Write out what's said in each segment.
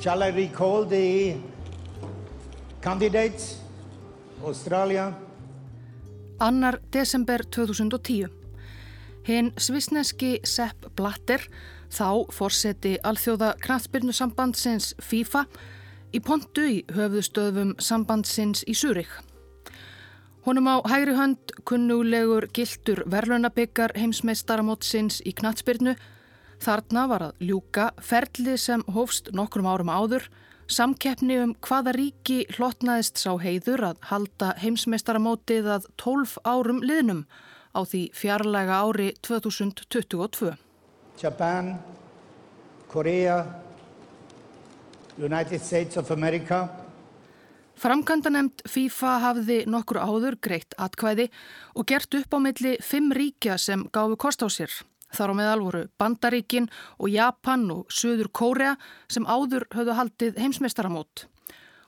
Shall I recall the candidates? Australia. Annar desember 2010. Hinn svisneski Sepp Blatter, þá fórseti alþjóða kraftbyrnusambandsins FIFA, í pontu í höfðustöðum sambandsins í Súrik. Honum á hægri hönd kunnulegur giltur verðlunabyggar heimsmeistaramótsins í knatsbyrnu. Þarna var að ljúka ferli sem hófst nokkrum árum áður Samkeppni um hvaða ríki hlotnaðist sá heiður að halda heimsmeistaramótið að 12 árum liðnum á því fjarlæga ári 2022. Japan, Korea, United States of America. Framkantanemt FIFA hafði nokkur áður greitt atkvæði og gert upp á milli fimm ríkja sem gáfu kost á sér. Þar á meðal voru Bandaríkin og Japan og Suður Kórea sem áður höfðu haldið heimsmeistaramót.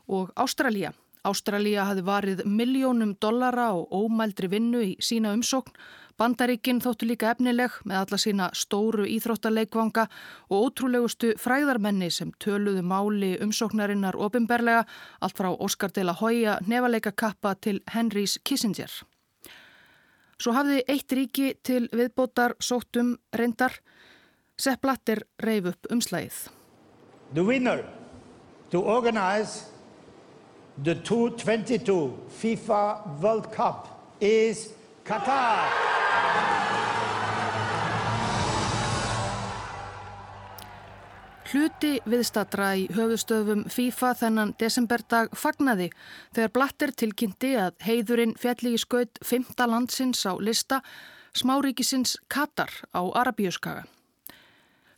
Og Ástralía. Ástralía hafi varið miljónum dollara og ómældri vinnu í sína umsókn. Bandaríkin þóttu líka efnileg með alla sína stóru íþróttaleikvanga og ótrúlegustu fræðarmenni sem töluðu máli umsóknarinnar ofinberlega allt frá Óskar de la Hoya nefaleikakappa til Henrys Kissinger. Svo hafði eitt ríki til viðbótar sóttum reyndar. Sepp Blatter reyf upp umslægið. The winner to organize the 2022 FIFA World Cup is Qatar. Hluti viðstatra í höfustöfum FIFA þennan desemberdag fagnaði þegar Blatter tilkynnti að heiðurinn fjalli í skaut 5. landsins á lista smáríkisins Katar á Arabíuskaga.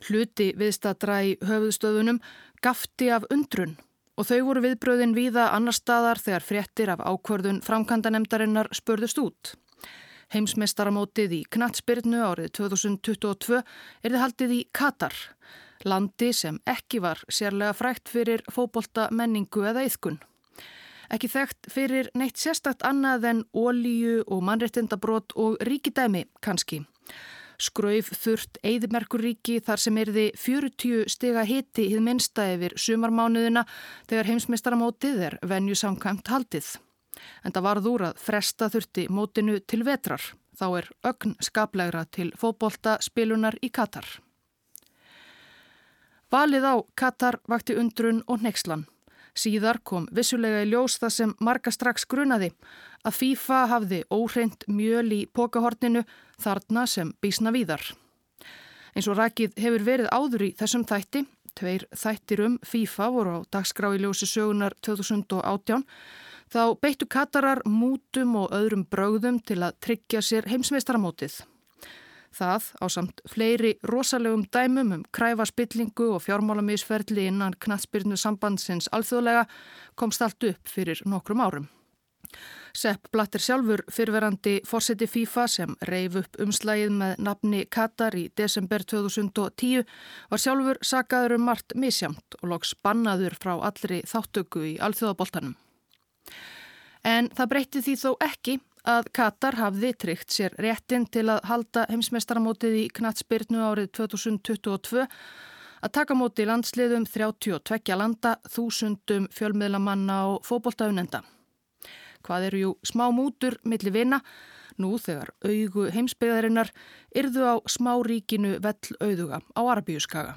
Hluti viðstatra í höfustöfunum gafti af undrun og þau voru viðbröðin víða annar staðar þegar fréttir af ákvörðun framkantanemdarinnar spörðust út. Heimsmestaramótið í Knatsbyrnu árið 2022 er þið haldið í Katar landi sem ekki var sérlega frækt fyrir fóbolta menningu eða yðkun. Ekki þekkt fyrir neitt sérstakt annað en ólíu og mannrettindabrót og ríkidæmi kannski. Skrauf þurft Eidmerkuríki þar sem erði 40 stiga hiti hið minsta yfir sumarmánuðina þegar heimsmeistaramótið er venju samkvæmt haldið. En það varð úr að fresta þurfti mótinu til vetrar. Þá er ögn skaplegra til fóbolta spilunar í Katar. Valið á Katar vakti undrun og nexlan. Síðar kom vissulega í ljós það sem marga strax grunaði að FIFA hafði óhreint mjöl í pokahorninu þarna sem bísna víðar. Eins og rækið hefur verið áður í þessum þætti, tveir þættir um FIFA voru á dagskrá í ljósi sögunar 2018, þá beittu Katarar mútum og öðrum brögðum til að tryggja sér heimsmeistaramótið. Það á samt fleiri rosalegum dæmum um kræfa spillingu og fjármálamisferðli innan knatsbyrnu sambandsins alþjóðlega komst allt upp fyrir nokkrum árum. Sepp Blatter sjálfur fyrverandi fórseti FIFA sem reif upp umslægið með nafni Katar í desember 2010 var sjálfur sagaður um margt misjamt og loks bannaður frá allri þáttöku í alþjóðaboltanum. En það breytti því þó ekki að Katar hafði tryggt sér réttin til að halda heimsmeistaramótið í knatsbyrnu árið 2022 að taka móti landsliðum 32 landa, þúsundum fjölmiðlamanna og fóboltaunenda. Hvað eru jú smá mútur millir vina, nú þegar augu heimsbyggðarinnar yrðu á smá ríkinu vell auðuga á Arabíuskaga.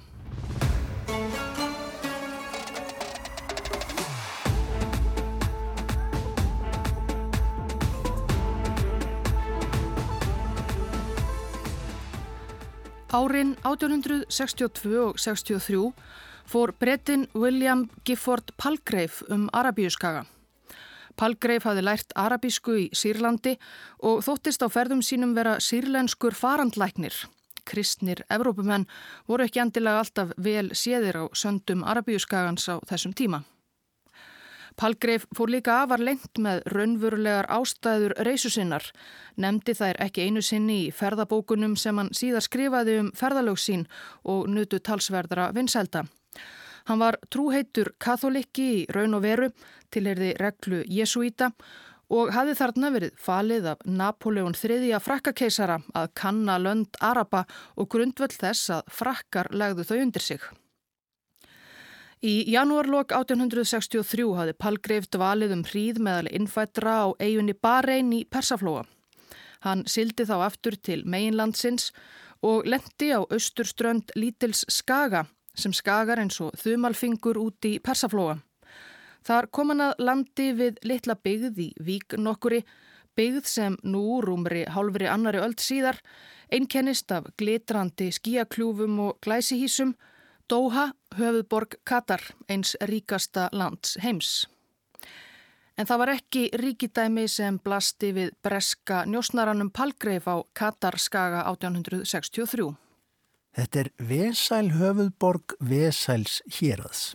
Árin 1862 og 63 fór brettin William Gifford Palgrave um Arabíuskaga. Palgrave hafði lært arabísku í Sýrlandi og þóttist á ferðum sínum vera sýrlenskur farandlæknir. Kristnir Evrópumenn voru ekki endilega alltaf vel séðir á söndum Arabíuskagans á þessum tíma. Palgreif fór líka afar lengt með raunverulegar ástæður reysusinnar, nefndi þær ekki einu sinni í ferðabókunum sem hann síðar skrifaði um ferðalögsín og nutu talsverðara vinsælda. Hann var trúheitur katholikki í raun og veru, tilherði reglu Jesuíta og hafði þarna verið falið af Napoleon III frakkakeisara að kanna lönd Araba og grundvöld þess að frakkar legðu þau undir sig. Í janúarlokk 1863 hafði Palgreif dvalið um hríð meðal innfættra á eigunni Bahrein í Persaflóa. Hann sildi þá aftur til meginlandsins og lendi á austurströnd Lítils Skaga sem skagar eins og þumalfingur út í Persaflóa. Þar kom hann að landi við litla byggð í vík nokkuri, byggð sem nú rúmri hálfri annari öld síðar, einkennist af glitrandi skíakljúfum og glæsihísum, Doha, höfuðborg Katar, eins ríkasta lands heims. En það var ekki ríkidæmi sem blasti við breska njósnaranum Palgreif á Katarskaga 1863. Þetta er Vesæl höfuðborg Vesæls hérads.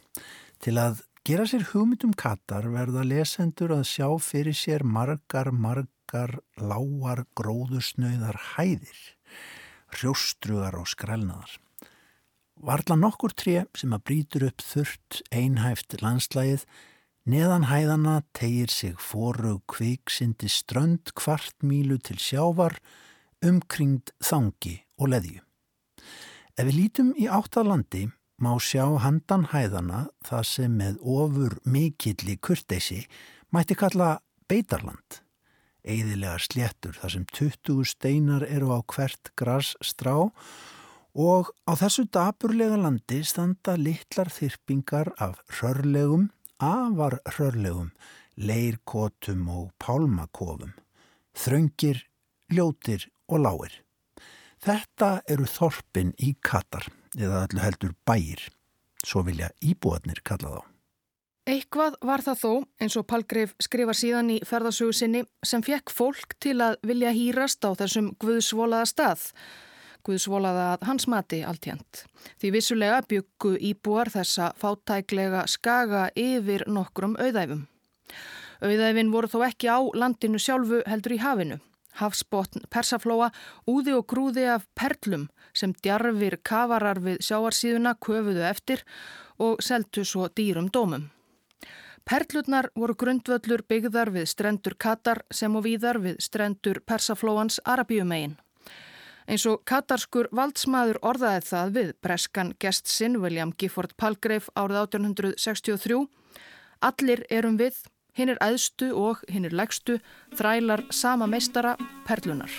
Til að gera sér hugmyndum Katar verða lesendur að sjá fyrir sér margar, margar, lágar, gróðusnöðar hæðir, hrjóstrugar og skrælnaðar. Varla nokkur tré sem að brítur upp þurrt einhæft landslægið, neðan hæðana tegir sig forug kviksindi strönd kvartmílu til sjávar, umkringd þangi og leðju. Ef við lítum í áttalandi má sjá handan hæðana það sem með ofur mikilli kurteysi mætti kalla beitarland. Eðilega sléttur þar sem 20 steinar eru á hvert gras strá og á þessu daburlega landi standa litlar þyrpingar af rörlegum, afar rörlegum, leirkotum og pálmakofum, þröngir, ljótir og láir. Þetta eru þorpin í Katar eða allir heldur bæir, svo vilja íbúarnir kalla þá. Eitthvað var það þó, eins og Palgreif skrifa síðan í ferðasögu sinni, sem fekk fólk til að vilja hýrast á þessum guðsvolaða stað Guðsvolaða að hans mati alltjent. Því vissulega byggu íbúar þessa fátæklega skaga yfir nokkrum auðæfum. Auðæfin voru þó ekki á landinu sjálfu heldur í hafinu. Hafsbótn persaflóa úði og grúði af perlum sem djarfir kafarar við sjáarsíðuna köfuðu eftir og seltu svo dýrum dómum. Perlutnar voru grundvöllur byggðar við strendur Katar sem og víðar við strendur persaflóans Arabíumegin. Eins og katarskur valdsmaður orðaði það við breskan gest sinn William Gifford Palgrave árið 1863. Allir erum við, hinn er æðstu og hinn er legstu, þrælar sama meistara, perlunar.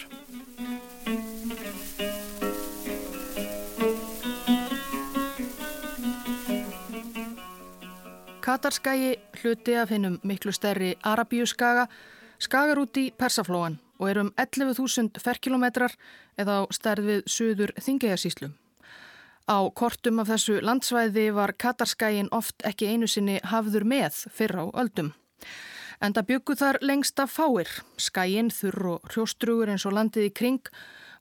Katarskægi hluti af hinnum miklu stærri Arabíuskaga skagar út í Persaflóan og er um 11.000 ferkilometrar eða á stærð við suður Þingeyjarsíslu. Á kortum af þessu landsvæði var Katarskægin oft ekki einu sinni hafður með fyrr á öldum. En það byggu þar lengst af fáir. Skægin, þurr og hrjóstrugur eins og landið í kring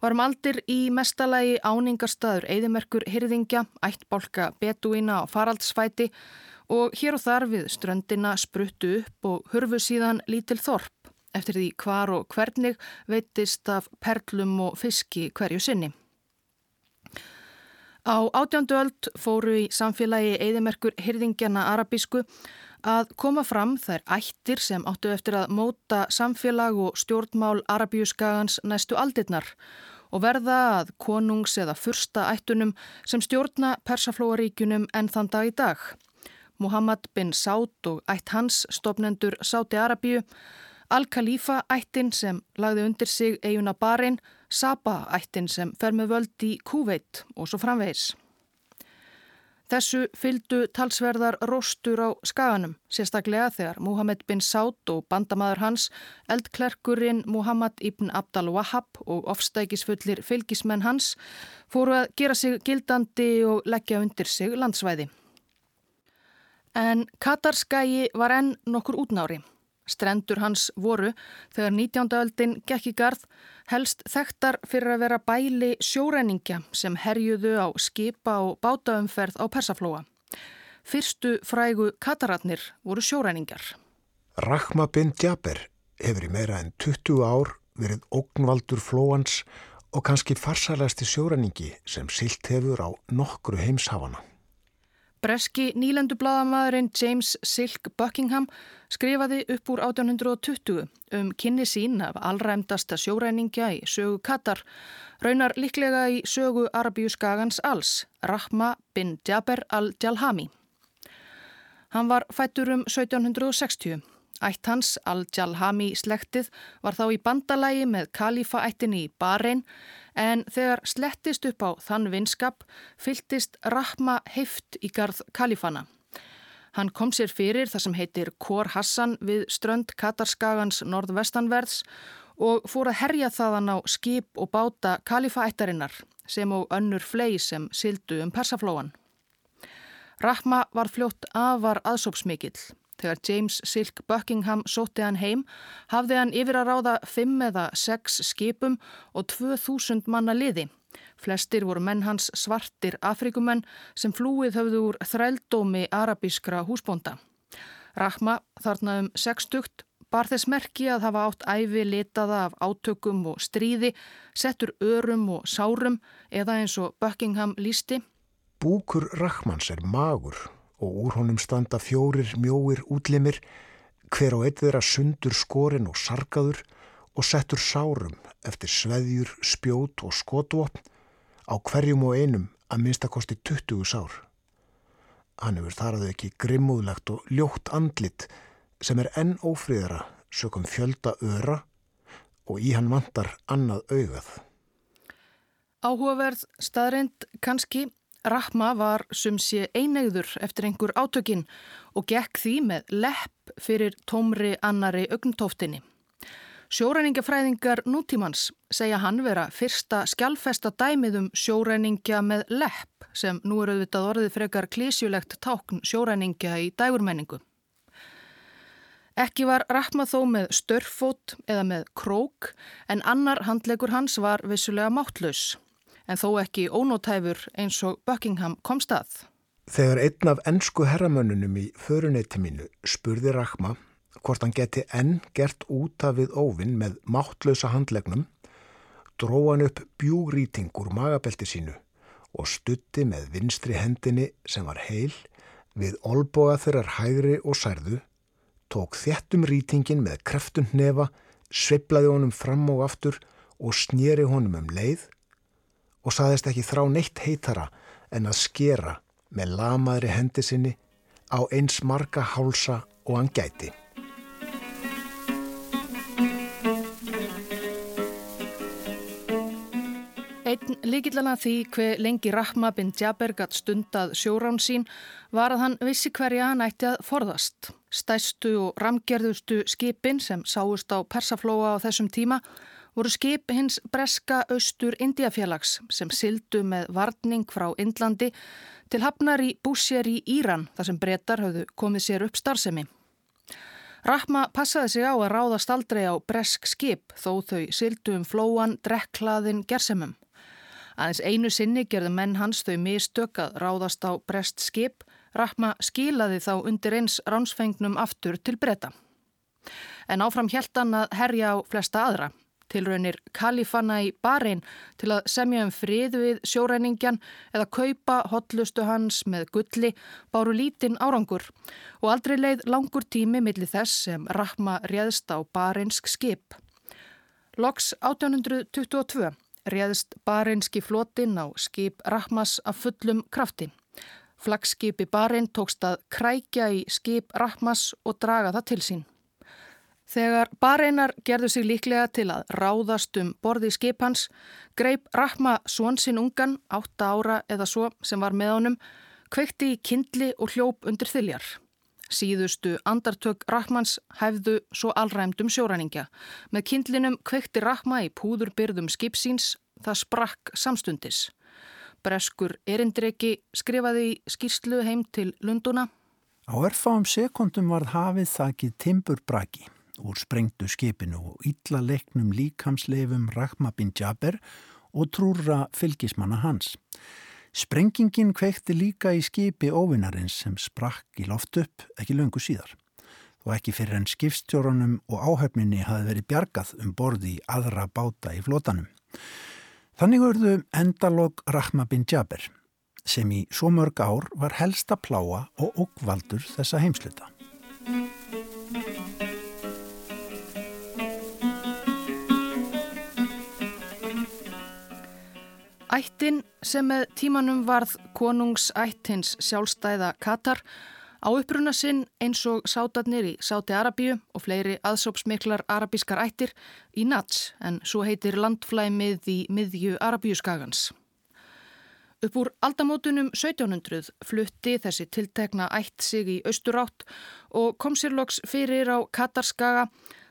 varum aldir í mestalagi áningarstaður eðimerkur hyrðingja, ættbálka betuína og faraldsfæti og hér og þar við ströndina spruttu upp og hurfu síðan lítil þorp eftir því hvar og hvernig veitist af perlum og fiski hverju sinni. Á átjándu öld fóru í samfélagi eðimerkur hyrðingjana arabísku að koma fram þær ættir sem áttu eftir að móta samfélag og stjórnmál arabíuskagans næstu aldirnar og verða að konungs eða fyrsta ættunum sem stjórna persaflóaríkunum enn þann dag í dag. Muhammad bin Saud og ætt hans stopnendur Sáti Arabíu Al-Khalifa ættin sem lagði undir sig eiguna barinn, Saba ættin sem fer með völd í Kuveit og svo framvegis. Þessu fyldu talsverðar róstur á skaganum, sérstaklega þegar Muhammed bin Saud og bandamaður hans, eldklerkurinn Muhammad ibn Abdal Wahab og ofstækisfullir fylgismenn hans fóru að gera sig gildandi og leggja undir sig landsvæði. En Katarskægi var enn nokkur útnári. Strendur hans voru, þegar 19. öldin gekk í garð, helst þekktar fyrir að vera bæli sjóræningja sem herjuðu á skipa og bátaumferð á Persaflóa. Fyrstu frægu kataratnir voru sjóræningjar. Rahma bin Djaber hefur í meira en 20 ár verið ógnvaldur flóans og kannski farsalæsti sjóræningi sem silt hefur á nokkru heimshafana. Breski nýlendublaðamæðurinn James Silk Buckingham skrifaði upp úr 1820 um kynni sín af allræmdasta sjóræningja í sögu Katar, raunar líklega í sögu Arabíu skagans alls, Rahma bin Jaber al-Jalhami. Hann var fættur um 1760. Ætt hans, Al-Jalhami slektið, var þá í bandalægi með kalifaættinni í Bahrein en þegar slettist upp á þann vinskap fyltist Rahma heift í garð kalifana. Hann kom sér fyrir það sem heitir Kor Hassan við strönd Katarskagans norðvestanverðs og fór að herja þaðan á skip og báta kalifaættarinnar sem og önnur flei sem sildu um persaflóan. Rahma var fljótt afar aðsópsmikill. Þegar James Silk Buckingham sótti hann heim hafði hann yfir að ráða fimm eða sex skipum og 2000 manna liði. Flestir voru menn hans svartir Afrikumenn sem flúið höfðu úr þrældómi arabískra húsbónda. Rahma þarna um 60 bar þess merki að hafa átt æfi litaða af átökum og stríði, settur örum og sárum eða eins og Buckingham lísti Búkur Rachmans er magur og úr honum standa fjórir mjóir útlimir, hver á eitt þeirra sundur skorinn og sargaður og settur sárum eftir sveðjur, spjót og skotvopn á hverjum og einum að minnstakosti 20 sár. Hann hefur þarað ekki grimmúðlegt og ljótt andlit sem er enn ófríðara sökum fjölda öra og í hann vantar annað augað. Áhugaverð staðreind kannski Rahma var sum sé einegður eftir einhver átökin og gekk því með lepp fyrir tómri annari augntoftinni. Sjóræningafræðingar nútímans segja hann vera fyrsta skjálfesta dæmið um sjóræningja með lepp sem nú er auðvitað orðið frekar klísjulegt tákn sjóræningja í dægurmenningu. Ekki var Rahma þó með störfót eða með krók en annar handlegur hans var vissulega máttlaus en þó ekki ónótæfur eins og Buckingham komst að. Þegar einn af ennsku herramönnunum í föruneyti mínu spurði Rachma hvort hann geti enn gert úta við óvinn með máttlösa handlegnum, dró hann upp bjúgrítingur magabelti sínu og stutti með vinstri hendinni sem var heil við olboga þeirrar hægri og særðu, tók þettum rítingin með kreftund nefa, sveiplaði honum fram og aftur og snýri honum um leið og saðist ekki þrá neitt heitara en að skera með lamaðri hendi sinni á eins marga hálsa og hann gæti. Einn líkillana því hver lengi Rahma bin Jaber gatt stundað sjórán sín var að hann vissi hverja hann ætti að forðast. Stæstu og ramgerðustu skipin sem sáust á persaflóa á þessum tíma voru skip hins breska austur Indiafélags sem sildu með varning frá Indlandi til hafnar í búsér í Íran þar sem brettar hafðu komið sér upp starfsemi. Rahma passaði sig á að ráðast aldrei á bresk skip þó þau sildu um flóan, drekklaðin, gersemum. Aðeins einu sinni gerðu menn hans þau mistök að ráðast á brest skip, Rahma skilaði þá undir eins ránsfengnum aftur til bretta. En áfram hjælt hann að herja á flesta aðra. Tilraunir Kalifanna í Bahrein til að semja um frið við sjóræningjan eða kaupa hotlustu hans með gulli báru lítinn árangur og aldrei leið langur tími millir þess sem Rahma réðst á bahreinsk skip. Loks 1822 réðst bahreinski flotin á skip Rahmas af fullum krafti. Flagskipi Bahrein tókst að krækja í skip Rahmas og draga það til sín. Þegar bareinar gerðu sig líklega til að ráðast um borði skipans, greip Rahma svonsinn ungan, átta ára eða svo sem var með honum, kveikti í kindli og hljóp undir þyljar. Síðustu andartök Rahmans hæfðu svo allræmdum sjóræningja. Með kindlinum kveikti Rahma í púðurbyrðum skipsíns, það sprakk samstundis. Breskur erindreki skrifaði í skýrslu heim til Lunduna. Á erfáum sekundum var hafið þakkið timburbraki úr sprengtu skipinu og illa leiknum líkamsleifum Rahma bin Jaber og trúra fylgismanna hans. Sprengingin kveikti líka í skipi óvinnarins sem sprakk í loft upp ekki löngu síðar og ekki fyrir en skipstjórunum og áhöfninni hafi verið bjargað um borði í aðra báta í flótanum. Þannig verðu endalog Rahma bin Jaber sem í svo mörg ár var helsta pláa og okkvaldur þessa heimsluta. Ættin sem með tímanum varð konungsættins sjálfstæða Katar Á uppruna sinn eins og sátarnir í Sáti Arabíu og fleiri aðsópsmiklar arabískar ættir í Nats en svo heitir landflæmið í miðju Arabíuskagans. Upp úr aldamótunum 1700 flutti þessi tiltekna ætt sig í austurátt og kom sér loks fyrir á Katarskaga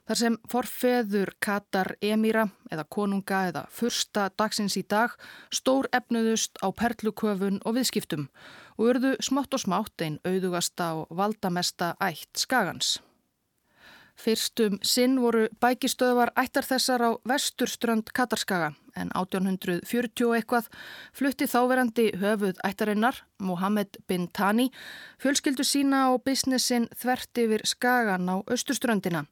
þar sem forfeður Katar Emíra eða konunga eða fyrsta dagsins í dag stór efnuðust á perluköfun og viðskiptum og urðu smátt og smátt einn auðugasta og valdamesta ætt skagans. Fyrstum sinn voru bækistöðvar ættar þessar á vesturströnd Katarskaga en 1840 eitthvað flutti þáverandi höfuð ættarinnar, Mohammed bin Tani, fjölskyldu sína á businessin þvert yfir skagan á austurströndina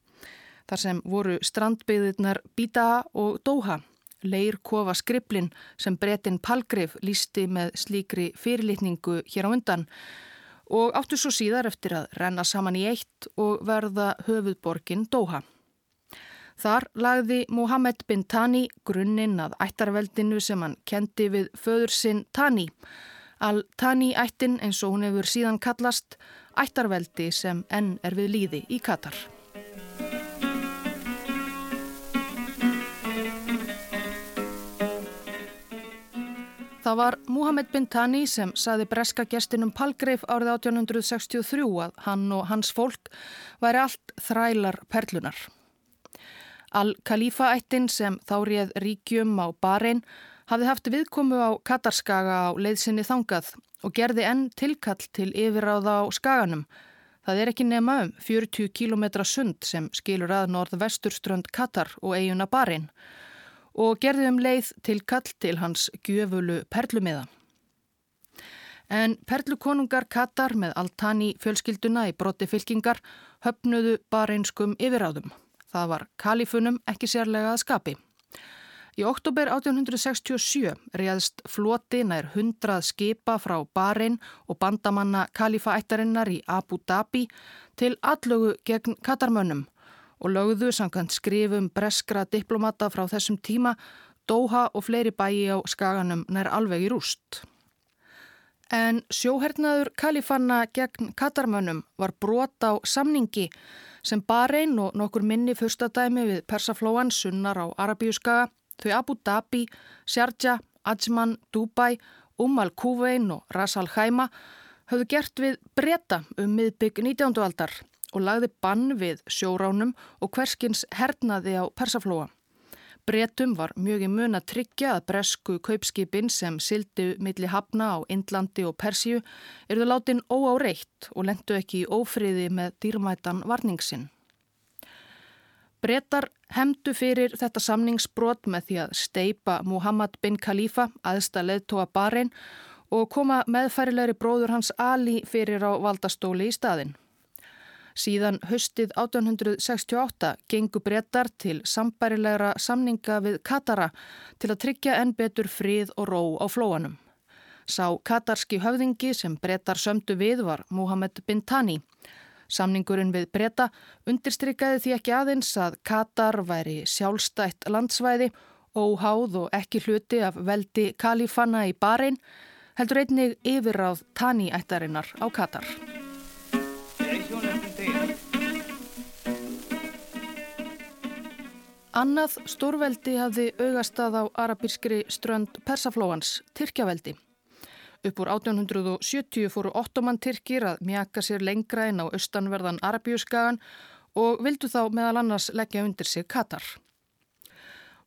þar sem voru strandbyðirnar Bíta og Dóha, leir kofa skriplin sem brettin Palgrif lísti með slíkri fyrirlitningu hér á undan og áttu svo síðar eftir að renna saman í eitt og verða höfuðborgin Dóha. Þar lagði Mohammed bin Tani grunninn að ættarveldinu sem hann kendi við föður sinn Tani. Al-Tani ættin eins og hún hefur síðan kallast ættarveldi sem enn er við líði í Katar. Það var Muhammed bin Tani sem saði breska gestinum Palgreif árið 1863 að hann og hans fólk væri allt þrælar perlunar. Al-Khalifa-ættin sem þá réð ríkjum á Bahrein hafði haft viðkomu á Katarskaga á leiðsynni þangað og gerði enn tilkall til yfirráða á skaganum. Það er ekki nema um 40 km sund sem skilur að norð-vesturströnd Katar og eiguna Bahrein og gerði um leið til kall til hans gjöfulu perlumiða. En perlukonungar Katar með Altani fjölskylduna í brotti fylkingar höfnuðu bareinskum yfiráðum. Það var kalifunum ekki sérlega að skapi. Í oktober 1867 réðst floti nær hundrað skipa frá Barein og bandamanna kalifaættarinnar í Abu Dhabi til allögu gegn Katarmönnum og lögðu samkvæmt skrifum breskra diplomata frá þessum tíma Dóha og fleiri bæi á skaganum nær alveg í rúst. En sjóhernaður kalifanna gegn katarmönnum var brot á samningi sem Bahrein og nokkur minni fyrstadæmi við Persaflóan sunnar á Arabíuskaga, þau Abu Dhabi, Sharjah, Ajman, Dubai, Umm al-Kuvein og Ras al-Khaima höfðu gert við breyta um miðbygg 19. aldar og lagði bann við sjóránum og hverskins hernaði á persaflóa. Bretum var mjög í mun að tryggja að bresku kaupskipin sem sildi milli hafna á Indlandi og Persíu erðu látin óáreitt og lendu ekki í ófriði með dýrmætan varningsin. Bretar hemdu fyrir þetta samningsbrot með því að steipa Muhammad bin Khalifa aðsta leðtóa barinn og koma meðfærilegri bróður hans Ali fyrir á valdastóli í staðin. Síðan höstið 1868 gengu brettar til sambærilegra samninga við Katara til að tryggja enn betur frið og ró á flóanum. Sá katarski höfðingi sem brettar sömdu við var Muhammed bin Tani. Samningurinn við bretta undirstrykkaði því ekki aðeins að Katar væri sjálfstætt landsvæði, óháð og ekki hluti af veldi kalifanna í Bahrein, heldur einnig yfirráð Tani ættarinnar á Katar. Annað stórveldi hafði augastað á arabískri strönd Persaflóans, Tyrkjaveldi. Upp úr 1870 fóru ottoman Tyrkir að mjaka sér lengra inn á austanverðan Arabíuskagan og vildu þá meðal annars leggja undir sig Katar.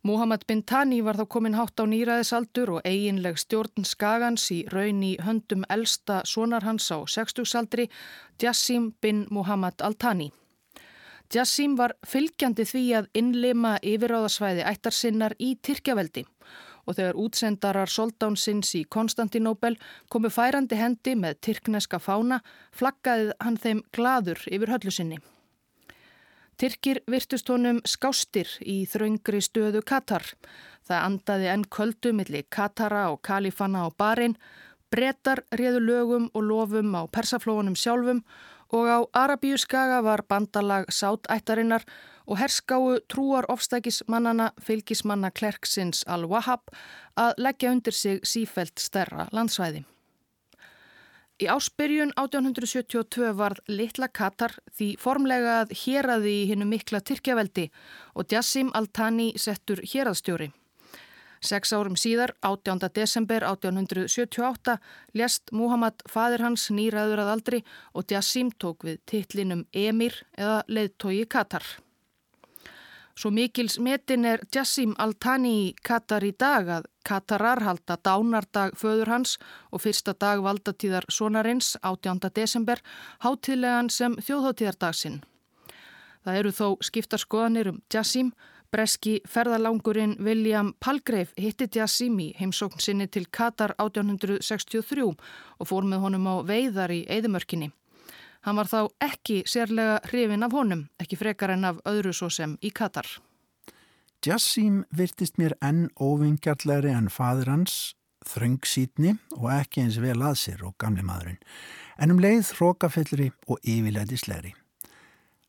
Muhammad bin Tani var þá komin hátt á nýraðisaldur og eiginleg stjórn Skagans í raun í höndum elsta sonarhans á 60-saldri, Jassim bin Muhammad al-Tani. Jassim var fylgjandi því að innlima yfiráðasvæði ættarsinnar í Tyrkjaveldi og þegar útsendarar soldánsins í Konstantinóbel komu færandi hendi með tyrkneska fána flaggaði hann þeim gladur yfir höllu sinni. Tyrkir virtust honum skástir í þraungri stöðu Katar. Það andaði enn kvöldu millir Katara og Kalifana og Barin, brettar réðu lögum og lofum á persaflóunum sjálfum og á Arabíu skaga var bandalag sátættarinnar og herskáu trúar ofstækismannana fylgismanna Klerksins al-Wahhab að leggja undir sig sífelt stærra landsvæði. Í áspyrjun 1872 varð litla Katar því formlega að héraði í hinnu mikla Tyrkjaveldi og Jassim Al-Thani settur héraðstjóri. Seks árum síðar, 18. desember 1878, lest Muhammad fadir hans nýraður að aldri og Jassim tók við titlinum Emir eða leðtogi Katar. Svo mikils metin er Jassim Al-Thani í Katar í dag að Katarar halda dánardag föður hans og fyrsta dag valdatíðar sonarins 18. desember hátilegan sem þjóðháttíðardagsinn. Það eru þó skiptarskoðanir um Jassim Breski ferðalangurinn William Palgrave hitti Jassim í heimsókn sinni til Katar 1863 og fór með honum á veiðar í Eidumörkinni. Hann var þá ekki sérlega hrifin af honum, ekki frekar en af öðru svo sem í Katar. Jassim virtist mér enn óvingjarlæri en fadur hans, þröngsítni og ekki eins vel að sér og gamli maðurinn, en um leið hrókafellri og yfirleitislegri.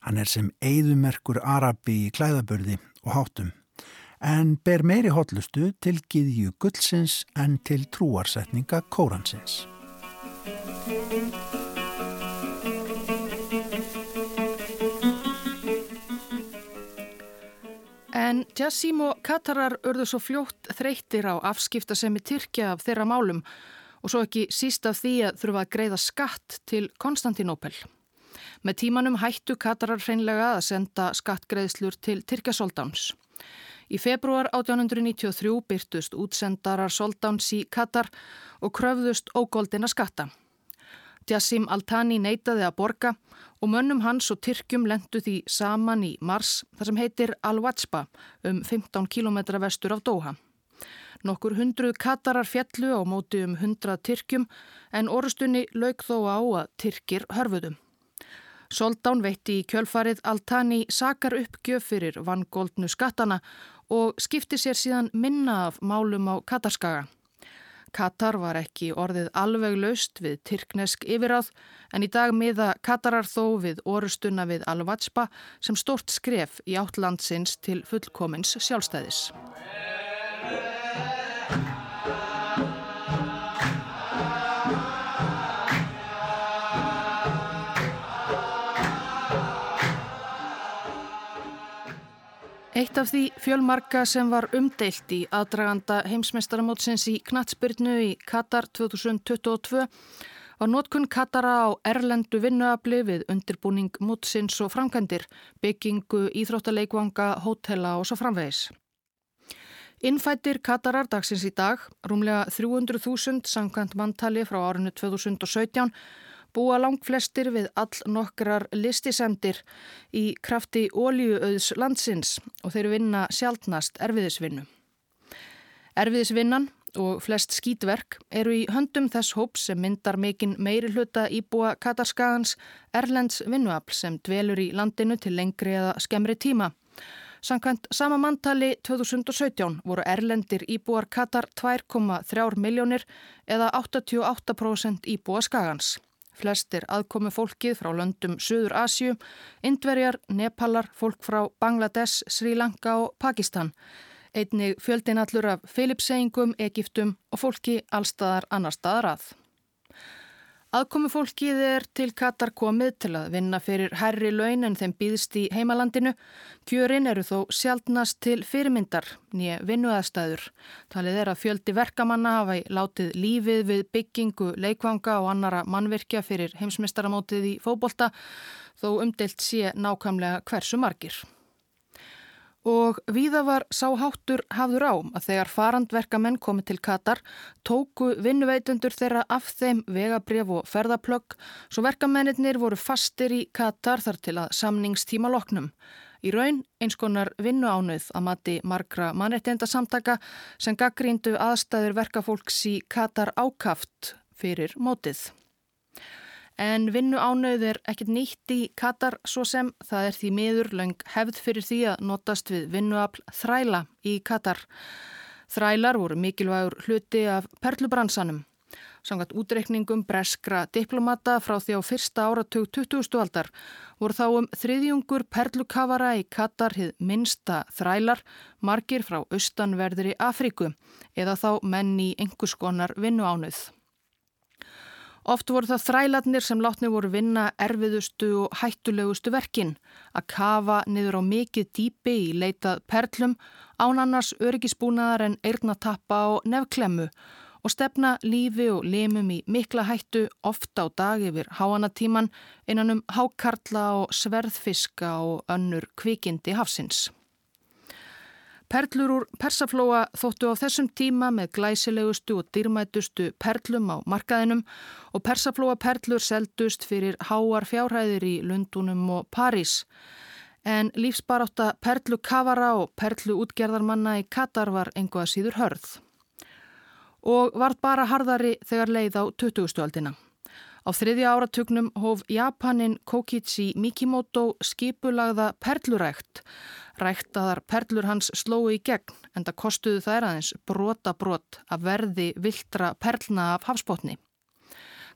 Hann er sem eigðumerkur arabi í klæðabörði og hátum, en ber meiri hotlustu til giðju gullsins en til trúarsetninga kóransins. En Jassim og Katarar urðu svo fljótt þreyttir á afskipta sem er Tyrkja af þeirra málum og svo ekki síst af því að þurfa að greiða skatt til Konstantinopel. Með tímanum hættu Katarar hreinlega að senda skattgreðslur til Tyrkjasóldáns. Í februar 1893 byrtust útsendarar Soldáns í Katar og kröfðust ógóldina skatta. Jassim Al-Thani neytaði að borga og mönnum hans og Tyrkjum lendu því saman í mars þar sem heitir Al-Wajba um 15 km vestur af Doha. Nokkur hundruð Katarar fjallu á móti um 100 Tyrkjum en orustunni lauk þó á að Tyrkir hörfuðum. Soldán veitti í kjölfarið Altani sakar uppgjöf fyrir vangoldnu skattana og skipti sér síðan minna af málum á Katarskaga. Katar var ekki orðið alveg laust við Tyrknesk yfiráð en í dag miða Katarar þó við orustuna við Al-Wajba sem stort skref í átlandsins til fullkomins sjálfstæðis. Eitt af því fjölmarka sem var umdeilt í aðdraganda heimsmeistaramótsins í Knatsbyrnu í Katar 2022 var nótkun Katara á erlendu vinnuafli við undirbúning mótsins og framkvæmdir, byggingu, íþróttaleikvanga, hótela og svo framvegis. Innfættir Katarar dagsins í dag, rúmlega 300.000 samkvæmt manntali frá árinu 2017, búa langt flestir við all nokkrar listisemdir í krafti ólíuauðs landsins og þeir vinna sjálfnast erfiðisvinnu. Erfiðisvinnan og flest skítverk eru í höndum þess hóps sem myndar mikinn meiri hluta íbúa Katarskagans Erlends vinnuafl sem dvelur í landinu til lengri eða skemmri tíma. Sankvæmt sama manntali 2017 voru erlendir íbúar Katar 2,3 miljónir eða 88% íbúa Skagans. Flestir aðkomi fólkið frá löndum Suður Asju, Indverjar, Nepalar, fólk frá Bangladesh, Sri Lanka og Pakistan. Einnig fjöldin allur af Filipseyingum, Egiptum og fólki allstaðar annar staðar að. Aðkomi fólkið er til Katar komið til að vinna fyrir herri laun en þeim býðst í heimalandinu. Kjörin eru þó sjálfnast til fyrirmyndar, nýja vinnuðastæður. Talið er að fjöldi verkamanna hafa látið lífið við byggingu, leikvanga og annara mannvirkja fyrir heimsmystaramótið í fóbolta, þó umdelt sé nákvæmlega hversu margir. Og víða var sáháttur hafður á að þegar farandverkamenn komið til Katar tóku vinnuveitundur þeirra af þeim vegabref og ferðaplögg svo verkamennir voru fastir í Katar þar til að samningstíma loknum. Í raun eins konar vinnuánuð að mati margra mannrettenda samtaka sem gaggríndu aðstæður verkafólks í Katar ákaft fyrir mótið. En vinnu ánauð er ekkert nýtt í Katar svo sem það er því miður lang hefð fyrir því að notast við vinnuafl þræla í Katar. Þrælar voru mikilvægur hluti af perlubransanum. Sangat útreikningum breskra diplomata frá því á fyrsta áratug 20. aldar voru þá um þriðjungur perlukavara í Katar hið minsta þrælar, margir frá austanverðri Afríku eða þá menn í enguskonar vinnu ánauð. Oft voru það þrælatnir sem látni voru vinna erfiðustu og hættulegustu verkin að kafa niður á mikið dýpi í leitað perlum, án annars öryggisbúnaðar en eirnatappa og nefklemmu og stefna lífi og limum í mikla hættu ofta á dag yfir háanatíman innan um hákarla og sverðfiska og önnur kvikindi hafsins. Perlur úr persaflóa þóttu á þessum tíma með glæsilegustu og dýrmætustu perlum á markaðinum og persaflóa perlur seldust fyrir háar fjárhæðir í Lundunum og París. En lífsbaráta perlu kavara og perlu útgerðarmanna í Katar var einhvað síður hörð. Og var bara harðari þegar leið á 20. aldina. Á þriðja áratugnum hóf Japanin Kokichi Mikimoto skipulagða perlurækt Ræktaðar perlur hans slói í gegn en það kostuðu þær aðeins brota brot að verði viltra perlna af hafsbótni.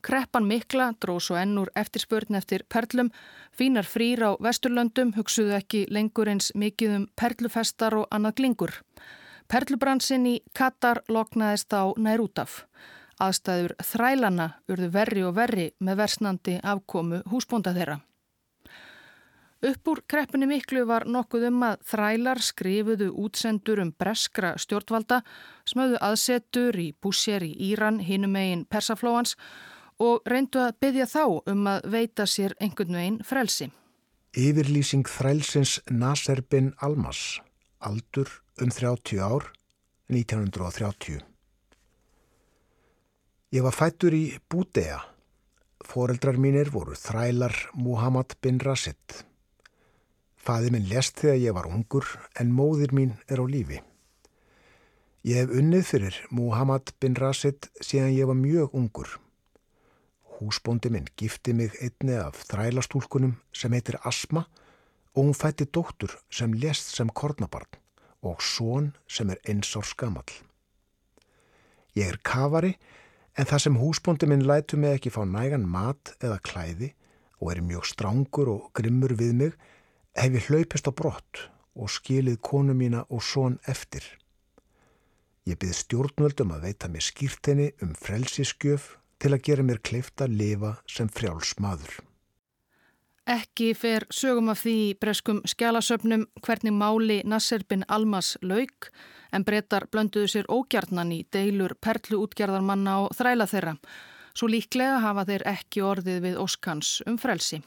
Kreppan mikla dró svo ennur eftirspörn eftir perlum, fínar frýr á vesturlöndum hugsuðu ekki lengur eins mikið um perlufestar og annað glingur. Perlubransin í Katar loknaðist á nær út af. Aðstæður þrælana urðu verri og verri með versnandi afkomu húsbónda þeirra. Upp úr kreppunni miklu var nokkuð um að þrælar skrifuðu útsendur um breskra stjórnvalda, smöðu aðsetur í búsér í Íran, hinum eigin persaflóans og reyndu að byggja þá um að veita sér einhvern veginn frelsi. Yfirlýsing þrælsins Nasser bin Almas, aldur um 30 ár, 1930. Ég var fættur í Búdea. Fóreldrar mínir voru þrælar Muhammad bin Rasid. Faði minn lest þegar ég var ungur en móðir mín er á lífi. Ég hef unnið fyrir Muhammad bin Rasid síðan ég var mjög ungur. Húsbóndi minn gifti mig einni af þrælastúlkunum sem heitir Asma og hún fætti dóttur sem lest sem kornabarn og són sem er einsár skamall. Ég er kafari en það sem húsbóndi minn lætu mig ekki fá nægan mat eða klæði og er mjög strángur og grimmur við mig hef ég hlaupist á brott og skilið konu mína og són eftir. Ég byrð stjórnvöldum að veita mér skýrtinni um frelsiskjöf til að gera mér kleift að lifa sem frjáls maður. Ekki fer sögum af því breskum skjálasöfnum hvernig máli Nasser bin Almas lauk en breytar blönduðu sér ógjarnan í deilur perluútgerðarmanna og þræla þeirra. Svo líklega hafa þeir ekki orðið við Óskans um frelsi.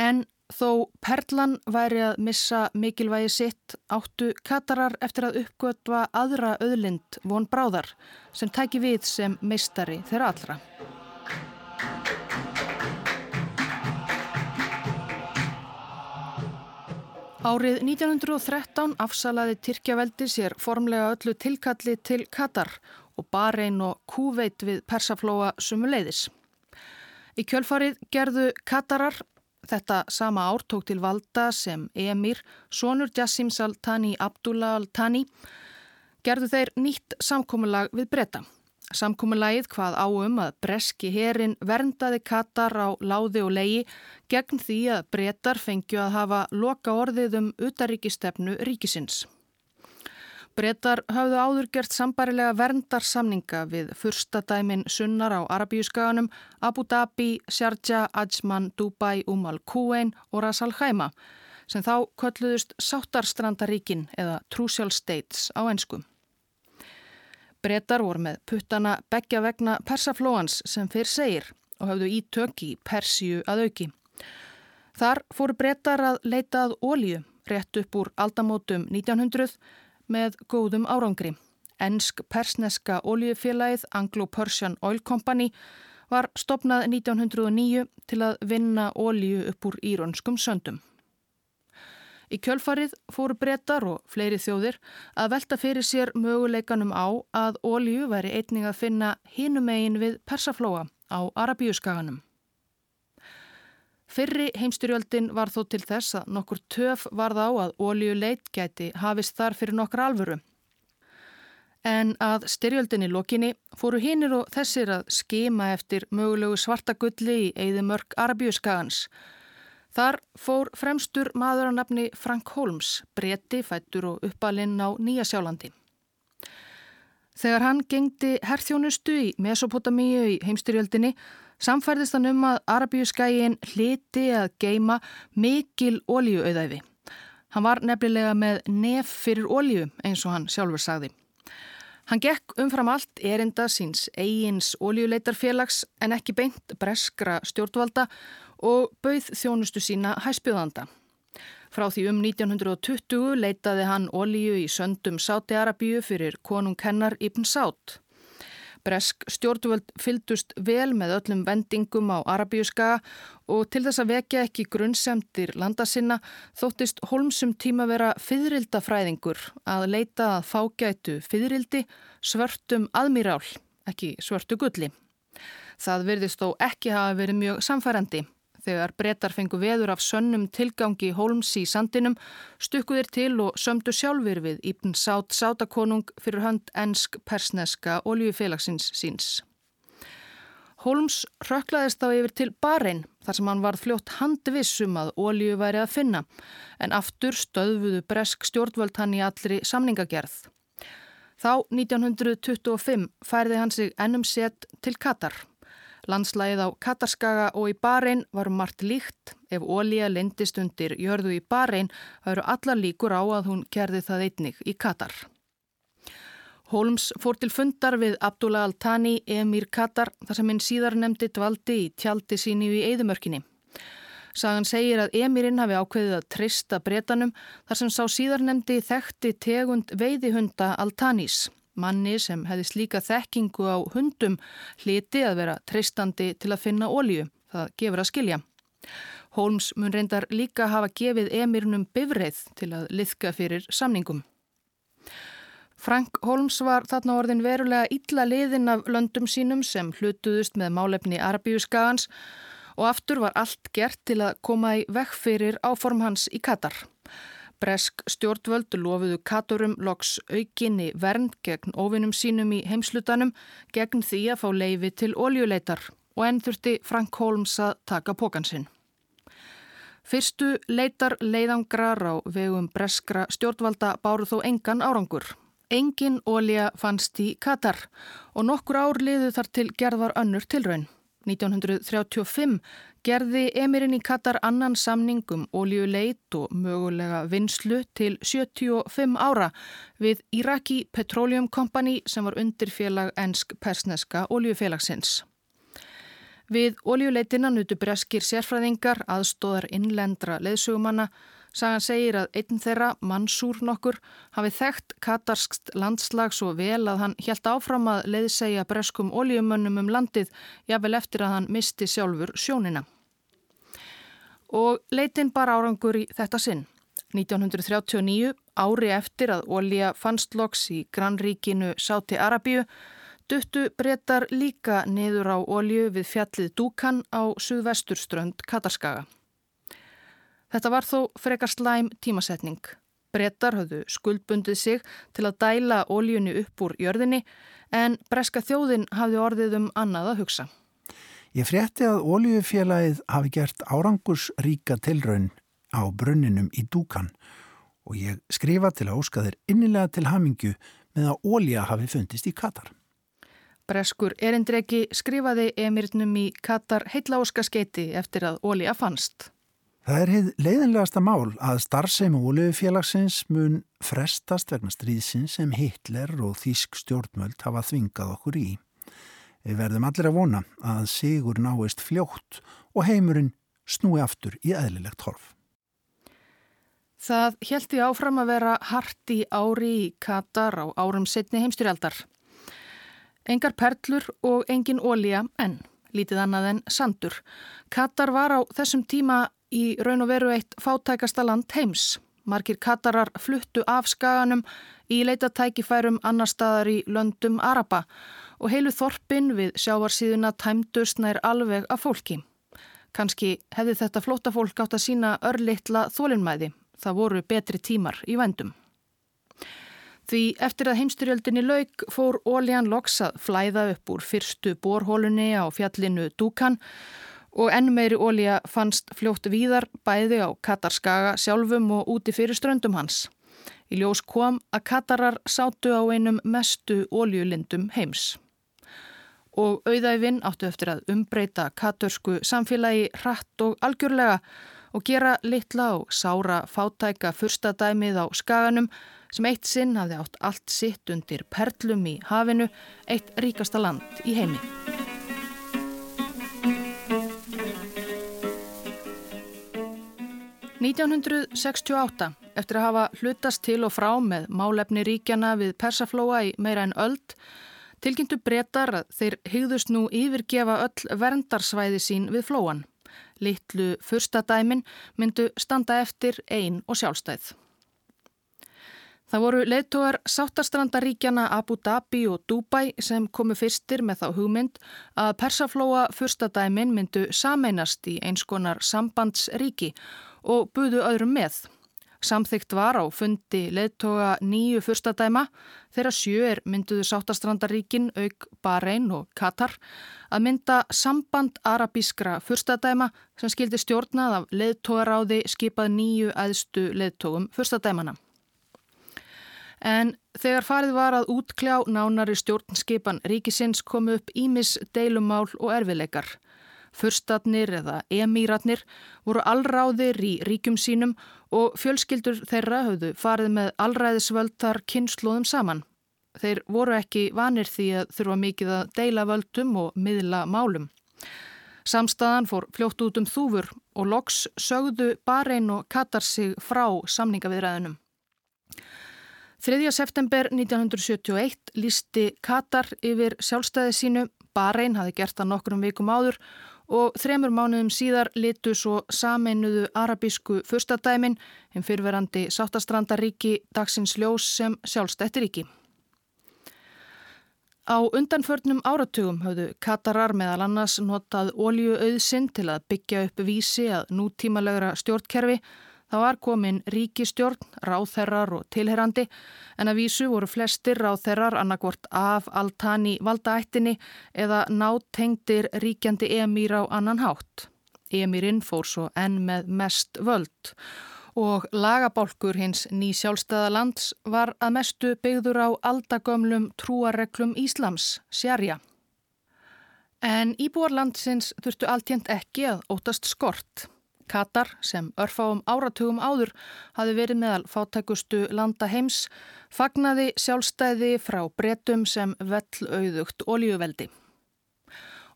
En Þó Perlan væri að missa mikilvægi sitt áttu Katarar eftir að uppgötva aðra öðlind von bráðar sem tæki við sem meistari þeirra allra. Árið 1913 afsalaði Tyrkjaveldi sér formlega öllu tilkalli til Katar og Bahrein og Kúveit við Persaflóa sumuleiðis. Í kjölfarið gerðu Katarar Þetta sama ár tók til valda sem Emir, sonur Jassim Saltani Abdullah Al-Tani, gerðu þeir nýtt samkómulag við breyta. Samkómulagið hvað áum að breski herin verndaði Katar á láði og leiði gegn því að breytar fengju að hafa loka orðið um utaríkistefnu ríkisins. Bretar hafðu áður gert sambarilega verndarsamninga við fyrstadæmin sunnar á Arabíuskaganum, Abu Dhabi, Sharjah, Ajman, Dubai, Umm al-Kuwain og Ras al-Khaima sem þá kölluðust Sáttarstrandaríkin eða Trucial States á ennskum. Bretar voru með puttana begja vegna persaflóans sem fyrr segir og hafðu ítök í Persíu að auki. Þar fóru bretar að leita að ólíu rétt upp úr aldamótum 1900 með góðum árangri. Ennsk persneska oljufélagið Anglo-Persian Oil Company var stopnað 1909 til að vinna olju upp úr íronskum söndum. Í kjölfarið fóru brettar og fleiri þjóðir að velta fyrir sér möguleikanum á að olju veri einning að finna hinumegin við persaflóa á Arabíuskaganum. Fyrri heimstyrjöldin var þó til þess að nokkur töf varð á að ólíuleit gæti hafist þar fyrir nokkur alvöru. En að styrjöldinni lokinni fóru hinnir og þessir að skima eftir mögulegu svartagulli í eigðimörk Arabíuskagans. Þar fór fremstur maður að nafni Frank Holmes, bretti, fættur og uppalinn á Nýjasjálandi. Þegar hann gengdi herþjónustu í Mesopotamíu í heimstyrjöldinni samfærðist hann um að Arabíuskægin hliti að geima mikil ólíuauðæfi. Hann var nefnilega með nef fyrir ólíu eins og hann sjálfur sagði. Hann gekk umfram allt erinda síns eigins ólíuleitarfélags en ekki beint breskra stjórnvalda og bauð þjónustu sína hæspjóðanda. Frá því um 1920 leitaði hann ólíu í söndum Sáti-Arabíu fyrir konung hennar Ibn Sátt. Bresk stjórnvöld fyldust vel með öllum vendingum á Arabíuskaga og til þess að vekja ekki grunnsemtir landa sinna þóttist Holmsum tíma vera fyririldafræðingur að leita að fágætu fyririldi svörtum aðmýrál, ekki svörtu gulli. Það verðist þó ekki hafa verið mjög samfærandi. Þegar brettar fengu veður af sönnum tilgangi Holmes í sandinum stukkuðir til og sömdu sjálfur við Íbn Sátt Sáttakonung fyrir hönd ennsk-persneska oljufélagsins síns. Holmes röklaðist þá yfir til Bahrein þar sem hann varð fljótt handvissum að olju væri að finna en aftur stöðvuðu bresk stjórnvöld hann í allri samningagerð. Þá 1925 færði hann sig ennum sett til Katar. Landslægið á Katarskaga og í Bahrein var margt líkt. Ef ólíja lindist undir jörðu í Bahrein, það eru allar líkur á að hún gerði það einnig í Katar. Holmes fór til fundar við Abdullah Al-Thani, emir Katar, þar sem hinn síðar nefndi dvaldi í tjaldi síni í Eidumörkinni. Sagan segir að emirinn hafi ákveðið að trista bretanum þar sem sá síðar nefndi þekkti tegund veiðihunda Al-Thanis manni sem hefði slíka þekkingu á hundum hliti að vera treystandi til að finna ólju. Það gefur að skilja. Holmes mun reyndar líka hafa gefið emirnum bifreið til að liðka fyrir samningum. Frank Holmes var þarna orðin verulega illa liðin af löndum sínum sem hlutuðust með málefni Arbíuskagans og aftur var allt gert til að koma í vekk fyrir áform hans í Katar. Bresk stjórnvöld lofuðu katorum loks aukinni vernd gegn ofinum sínum í heimslutanum gegn því að fá leifi til oljuleitar og enn þurfti Frank Holmes að taka pókansinn. Fyrstu leitar leiðangrar á vegum breskra stjórnvalda báru þó engan árangur. Engin ólja fannst í Katar og nokkur ár liðu þar til gerðvar önnur tilraun. 1935 gerði emirinn í Katar annan samning um oljuleit og mögulega vinslu til 75 ára við Iraki Petroleum Company sem var undirfélag ennsk-persneska oljufélagsins. Við oljuleitina nutu breskir sérfræðingar aðstóðar innlendra leðsugumanna Sagan segir að einn þeirra, Mansúr nokkur, hafi þekkt katarskst landslag svo vel að hann helt áfram að leiðsegja breskum oljumönnum um landið jável eftir að hann misti sjálfur sjónina. Og leitin bar árangur í þetta sinn. 1939, ári eftir að olja fannstloks í grannríkinu Sáti Arabíu, duttu breytar líka niður á olju við fjallið Dúkan á suðvesturströnd Katarskaga. Þetta var þó frekar slæm tímasetning. Brettar höfðu skuldbundið sig til að dæla óljunni upp úr jörðinni en breska þjóðin hafði orðið um annað að hugsa. Ég frétti að óljufélagið hafi gert árangursríka tilraun á brunninum í Dúkan og ég skrifa til að óska þeir innilega til hamingju með að ólja hafi fundist í Katar. Breskur erindreki skrifaði emirnum í Katar heitla óska skeiti eftir að ólja fannst. Það er heið leiðinlegasta mál að starfsemi ólöfufélagsins mun frestast vegna stríðsins sem Hitler og Þísk stjórnmöld hafa þvingað okkur í. Við verðum allir að vona að sigur náist fljótt og heimurinn snúi aftur í eðlilegt horf. Það held því áfram að vera hart í ári í Katar á árum setni heimstyrjaldar. Engar perlur og engin ólja en, lítið annað en sandur. Katar var á þessum tíma í raun og veru eitt fátækasta land heims. Markir Katarar fluttu af skaganum í leitatækifærum annar staðar í löndum Araba og heilu þorpin við sjávarsíðuna tæmdust nær alveg af fólki. Kanski hefði þetta flóta fólk átt að sína örlittla þólinnmæði. Það voru betri tímar í vendum. Því eftir að heimstyrjöldinni lauk fór Óljan Loks að flæða upp úr fyrstu borhólunni á fjallinu Dúkan og enn meiri ólíja fannst fljótt víðar bæði á Katarskaga sjálfum og úti fyrir ströndum hans. Í ljós kom að Katarar sátu á einum mestu óljulindum heims. Og auðæfinn áttu eftir að umbreyta katursku samfélagi hratt og algjörlega og gera litla og sára fátæka fyrstadæmið á skaganum sem eitt sinn hafði átt allt sitt undir perlum í hafinu, eitt ríkasta land í heimi. –1968 eftir að hafa hlutast til og frá með málefni ríkjana við Persaflóa í meira en öld, tilkynntu breytar að þeir hygðust nú yfirgefa öll verndarsvæði sín við flóan. Littlu fyrstadæmin myndu standa eftir einn og sjálfstæð. Það voru leittóar sáttarstrandaríkjana Abu Dhabi og Dubai sem komu fyrstir með þá hugmynd að Persaflóa fyrstadæmin myndu sameinast í eins konar sambandsríki og buðu öðrum með. Samþygt var á fundi leðtoga nýju fyrstadæma þegar sjö er mynduðu sáttastrandaríkin auk Bahrein og Katar að mynda samband arabískra fyrstadæma sem skildi stjórnað af leðtogaráði skipað nýju æðstu leðtogum fyrstadæmana. En þegar farið var að útkljá nánari stjórnskipan ríkisins komu upp ímis deilumál og erfileikar. Fyrstatnir eða emíratnir voru allráðir í ríkjum sínum og fjölskyldur þeirra höfðu farið með allræðisvöldar kynnslóðum saman. Þeir voru ekki vanir því að þurfa mikið að deila völdum og miðla málum. Samstæðan fór fljótt út um þúfur og loks sögðu Bahrein og Katar sig frá samningaviðræðinum. 3. september 1971 lísti Katar yfir sjálfstæði sínu. Bahrein hafi gert það nokkrum vikum áður og þremur mánuðum síðar litu svo sameinuðu arabísku fyrstadæmin en fyrverandi sáttastrandaríki dagsins ljós sem sjálfstættiríki. Á undanförnum áratugum höfðu Katarar meðal annars notað óljuauðsinn til að byggja upp vísi að nútímalegra stjórnkerfi Það var komin ríkistjórn, ráþerrar og tilherrandi en að vísu voru flestir ráþerrar annarkvort af Altani valdaættinni eða nátengdir ríkjandi emýr á annan hátt. Emýrin fór svo enn með mest völd og lagabálkur hins ný sjálfstæðalands var að mestu byggður á aldagömlum trúareglum Íslams, sjarja. En íbúarlandsins þurftu alltjent ekki að ótast skort. Katar sem örfáum áratugum áður hafi verið meðal fátækustu landa heims fagnaði sjálfstæði frá bretum sem vell auðugt oljuveldi.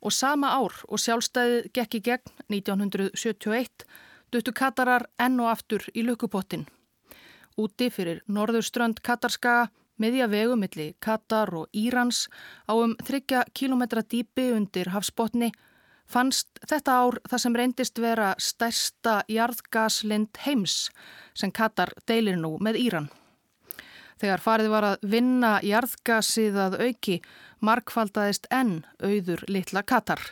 Og sama ár og sjálfstæðið gekk í gegn 1971 duttu Katarar enn og aftur í lukupottin. Úti fyrir norðurströnd Katarskaga miðja vegu milli Katar og Írans á um 30 km dýpi undir hafsbotni fannst þetta ár það sem reyndist vera stærsta jarðgaslind heims sem Katar deilir nú með Íran. Þegar farið var að vinna jarðgasið að auki, markfaldaðist enn auður litla Katar.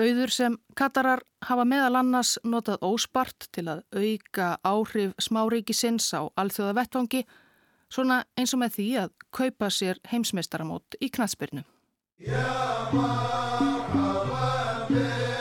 Auður sem Katarar hafa meðal annars notað óspart til að auka áhrif smáríkisins á alþjóða vettvangi, svona eins og með því að kaupa sér heimsmeistaramót í knatsbyrnu.